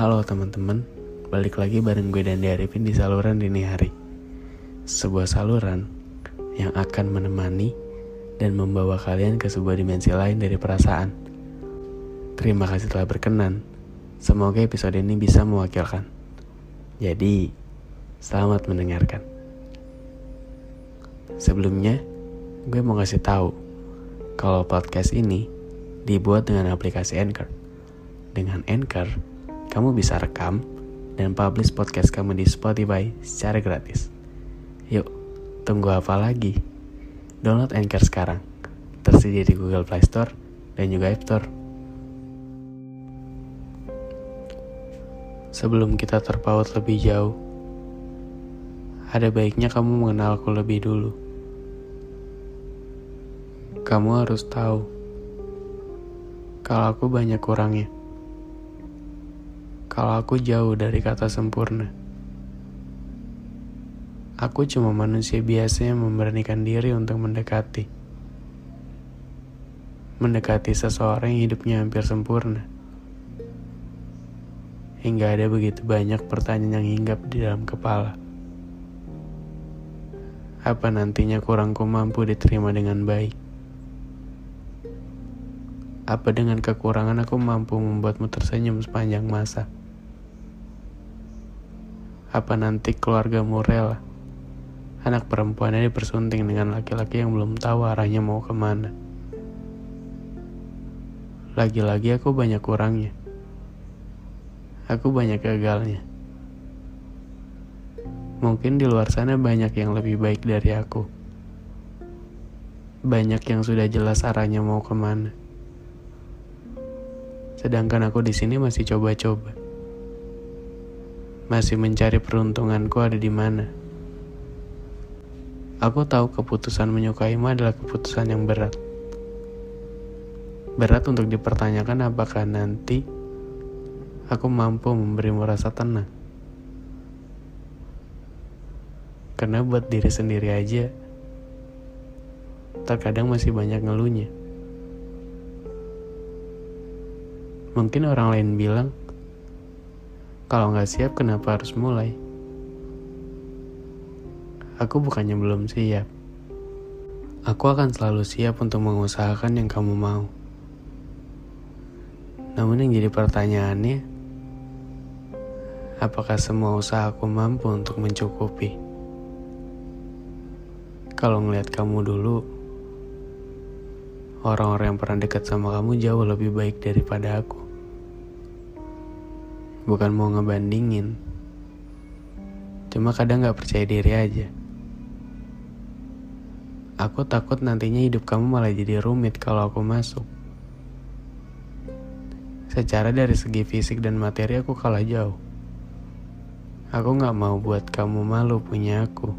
Halo teman-teman, balik lagi bareng gue dan Arifin di saluran dini hari. Sebuah saluran yang akan menemani dan membawa kalian ke sebuah dimensi lain dari perasaan. Terima kasih telah berkenan. Semoga episode ini bisa mewakilkan. Jadi, selamat mendengarkan. Sebelumnya, gue mau kasih tahu kalau podcast ini dibuat dengan aplikasi Anchor. Dengan Anchor, kamu bisa rekam dan publish podcast kamu di Spotify secara gratis. Yuk, tunggu apa lagi? Download Anchor sekarang. Tersedia di Google Play Store dan juga App Store. Sebelum kita terpaut lebih jauh, ada baiknya kamu mengenalku lebih dulu. Kamu harus tahu kalau aku banyak kurangnya. Kalau aku jauh dari kata sempurna. Aku cuma manusia biasa yang memberanikan diri untuk mendekati. Mendekati seseorang yang hidupnya hampir sempurna. Hingga ada begitu banyak pertanyaan yang hinggap di dalam kepala. Apa nantinya kurangku mampu diterima dengan baik? Apa dengan kekurangan aku mampu membuatmu tersenyum sepanjang masa? Apa nanti keluargamu rela anak perempuannya dipersunting dengan laki-laki yang belum tahu arahnya mau ke mana. Lagi-lagi aku banyak kurangnya. Aku banyak gagalnya. Mungkin di luar sana banyak yang lebih baik dari aku. Banyak yang sudah jelas arahnya mau ke mana. Sedangkan aku di sini masih coba-coba. Masih mencari peruntunganku ada di mana. Aku tahu keputusan menyukaimu adalah keputusan yang berat. Berat untuk dipertanyakan apakah nanti aku mampu memberimu rasa tenang. Karena buat diri sendiri aja, terkadang masih banyak ngeluhnya. Mungkin orang lain bilang, kalau nggak siap kenapa harus mulai? Aku bukannya belum siap. Aku akan selalu siap untuk mengusahakan yang kamu mau. Namun yang jadi pertanyaannya, apakah semua usaha aku mampu untuk mencukupi? Kalau ngeliat kamu dulu, orang-orang yang pernah dekat sama kamu jauh lebih baik daripada aku. Bukan mau ngebandingin, cuma kadang gak percaya diri aja. Aku takut nantinya hidup kamu malah jadi rumit kalau aku masuk. Secara dari segi fisik dan materi aku kalah jauh. Aku gak mau buat kamu malu punya aku.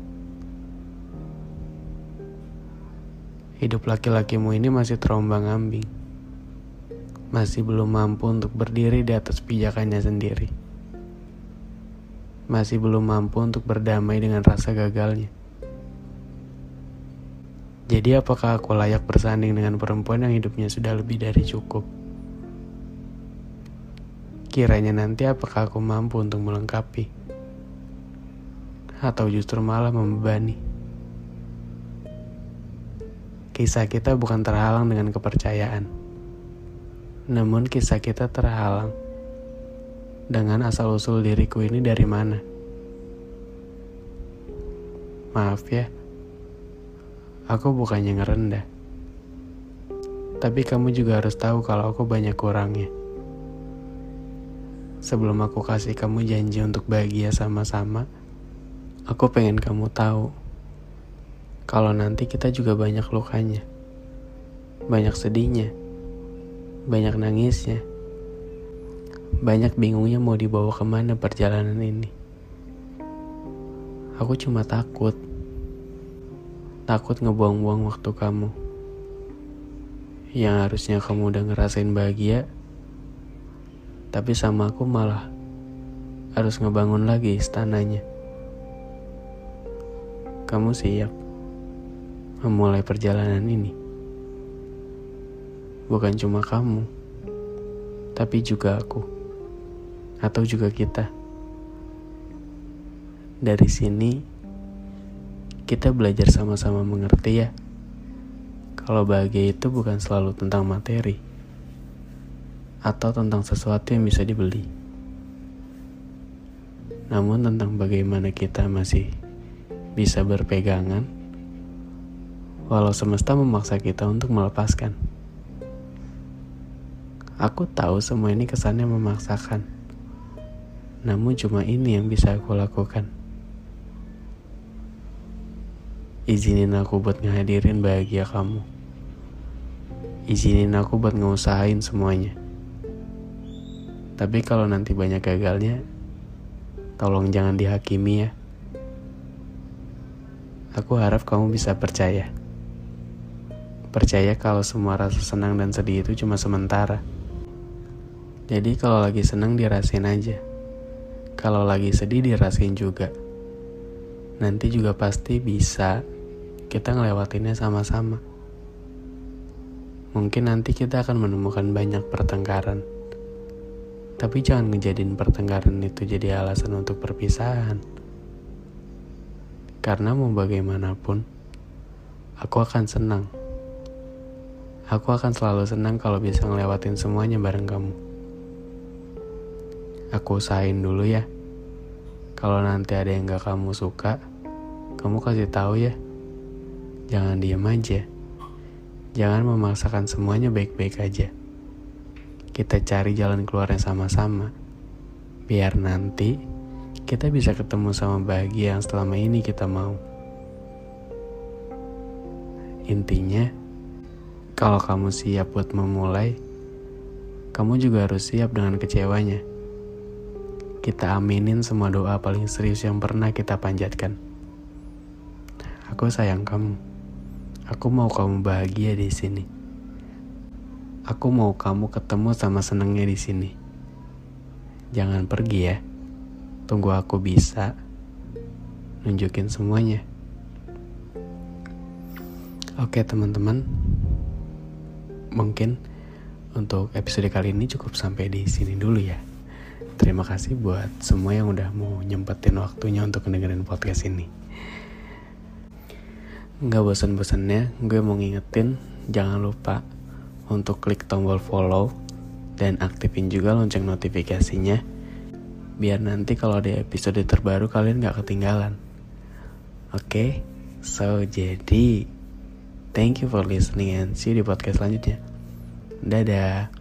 Hidup laki-lakimu ini masih terombang ambing. Masih belum mampu untuk berdiri di atas pijakannya sendiri. Masih belum mampu untuk berdamai dengan rasa gagalnya. Jadi apakah aku layak bersanding dengan perempuan yang hidupnya sudah lebih dari cukup? Kiranya nanti apakah aku mampu untuk melengkapi? Atau justru malah membebani? Kisah kita bukan terhalang dengan kepercayaan. Namun kisah kita terhalang dengan asal-usul diriku ini dari mana. Maaf ya Aku bukannya ngerendah. Tapi kamu juga harus tahu kalau aku banyak kurangnya. Sebelum aku kasih kamu janji untuk bahagia sama-sama, aku pengen kamu tahu kalau nanti kita juga banyak lukanya, banyak sedihnya, banyak nangisnya, banyak bingungnya mau dibawa ke mana perjalanan ini. Aku cuma takut, takut ngebuang-buang waktu kamu. Yang harusnya kamu udah ngerasain bahagia, tapi sama aku malah harus ngebangun lagi istananya. Kamu siap memulai perjalanan ini? Bukan cuma kamu, tapi juga aku, atau juga kita. Dari sini, kita belajar sama-sama mengerti ya, kalau bahagia itu bukan selalu tentang materi atau tentang sesuatu yang bisa dibeli, namun tentang bagaimana kita masih bisa berpegangan, walau semesta memaksa kita untuk melepaskan. Aku tahu semua ini kesannya memaksakan. Namun cuma ini yang bisa aku lakukan. Izinin aku buat ngehadirin bahagia kamu. Izinin aku buat ngeusahain semuanya. Tapi kalau nanti banyak gagalnya, tolong jangan dihakimi ya. Aku harap kamu bisa percaya. Percaya kalau semua rasa senang dan sedih itu cuma sementara. Jadi kalau lagi senang dirasain aja. Kalau lagi sedih dirasain juga. Nanti juga pasti bisa kita ngelewatinnya sama-sama. Mungkin nanti kita akan menemukan banyak pertengkaran. Tapi jangan ngejadiin pertengkaran itu jadi alasan untuk perpisahan. Karena mau bagaimanapun, aku akan senang. Aku akan selalu senang kalau bisa ngelewatin semuanya bareng kamu. Aku usahain dulu ya. Kalau nanti ada yang gak kamu suka, kamu kasih tahu ya. Jangan diam aja. Jangan memaksakan semuanya baik-baik aja. Kita cari jalan keluarnya sama-sama. Biar nanti kita bisa ketemu sama bahagia yang selama ini kita mau. Intinya, kalau kamu siap buat memulai, kamu juga harus siap dengan kecewanya kita aminin semua doa paling serius yang pernah kita panjatkan. Aku sayang kamu. Aku mau kamu bahagia di sini. Aku mau kamu ketemu sama senengnya di sini. Jangan pergi ya. Tunggu aku bisa nunjukin semuanya. Oke teman-teman, mungkin untuk episode kali ini cukup sampai di sini dulu ya. Terima kasih buat semua yang udah mau nyempetin waktunya untuk dengerin podcast ini. Gak bosan-bosannya, gue mau ngingetin jangan lupa untuk klik tombol follow dan aktifin juga lonceng notifikasinya biar nanti kalau ada episode terbaru kalian gak ketinggalan. Oke, okay? so jadi thank you for listening and see you di podcast selanjutnya. Dadah.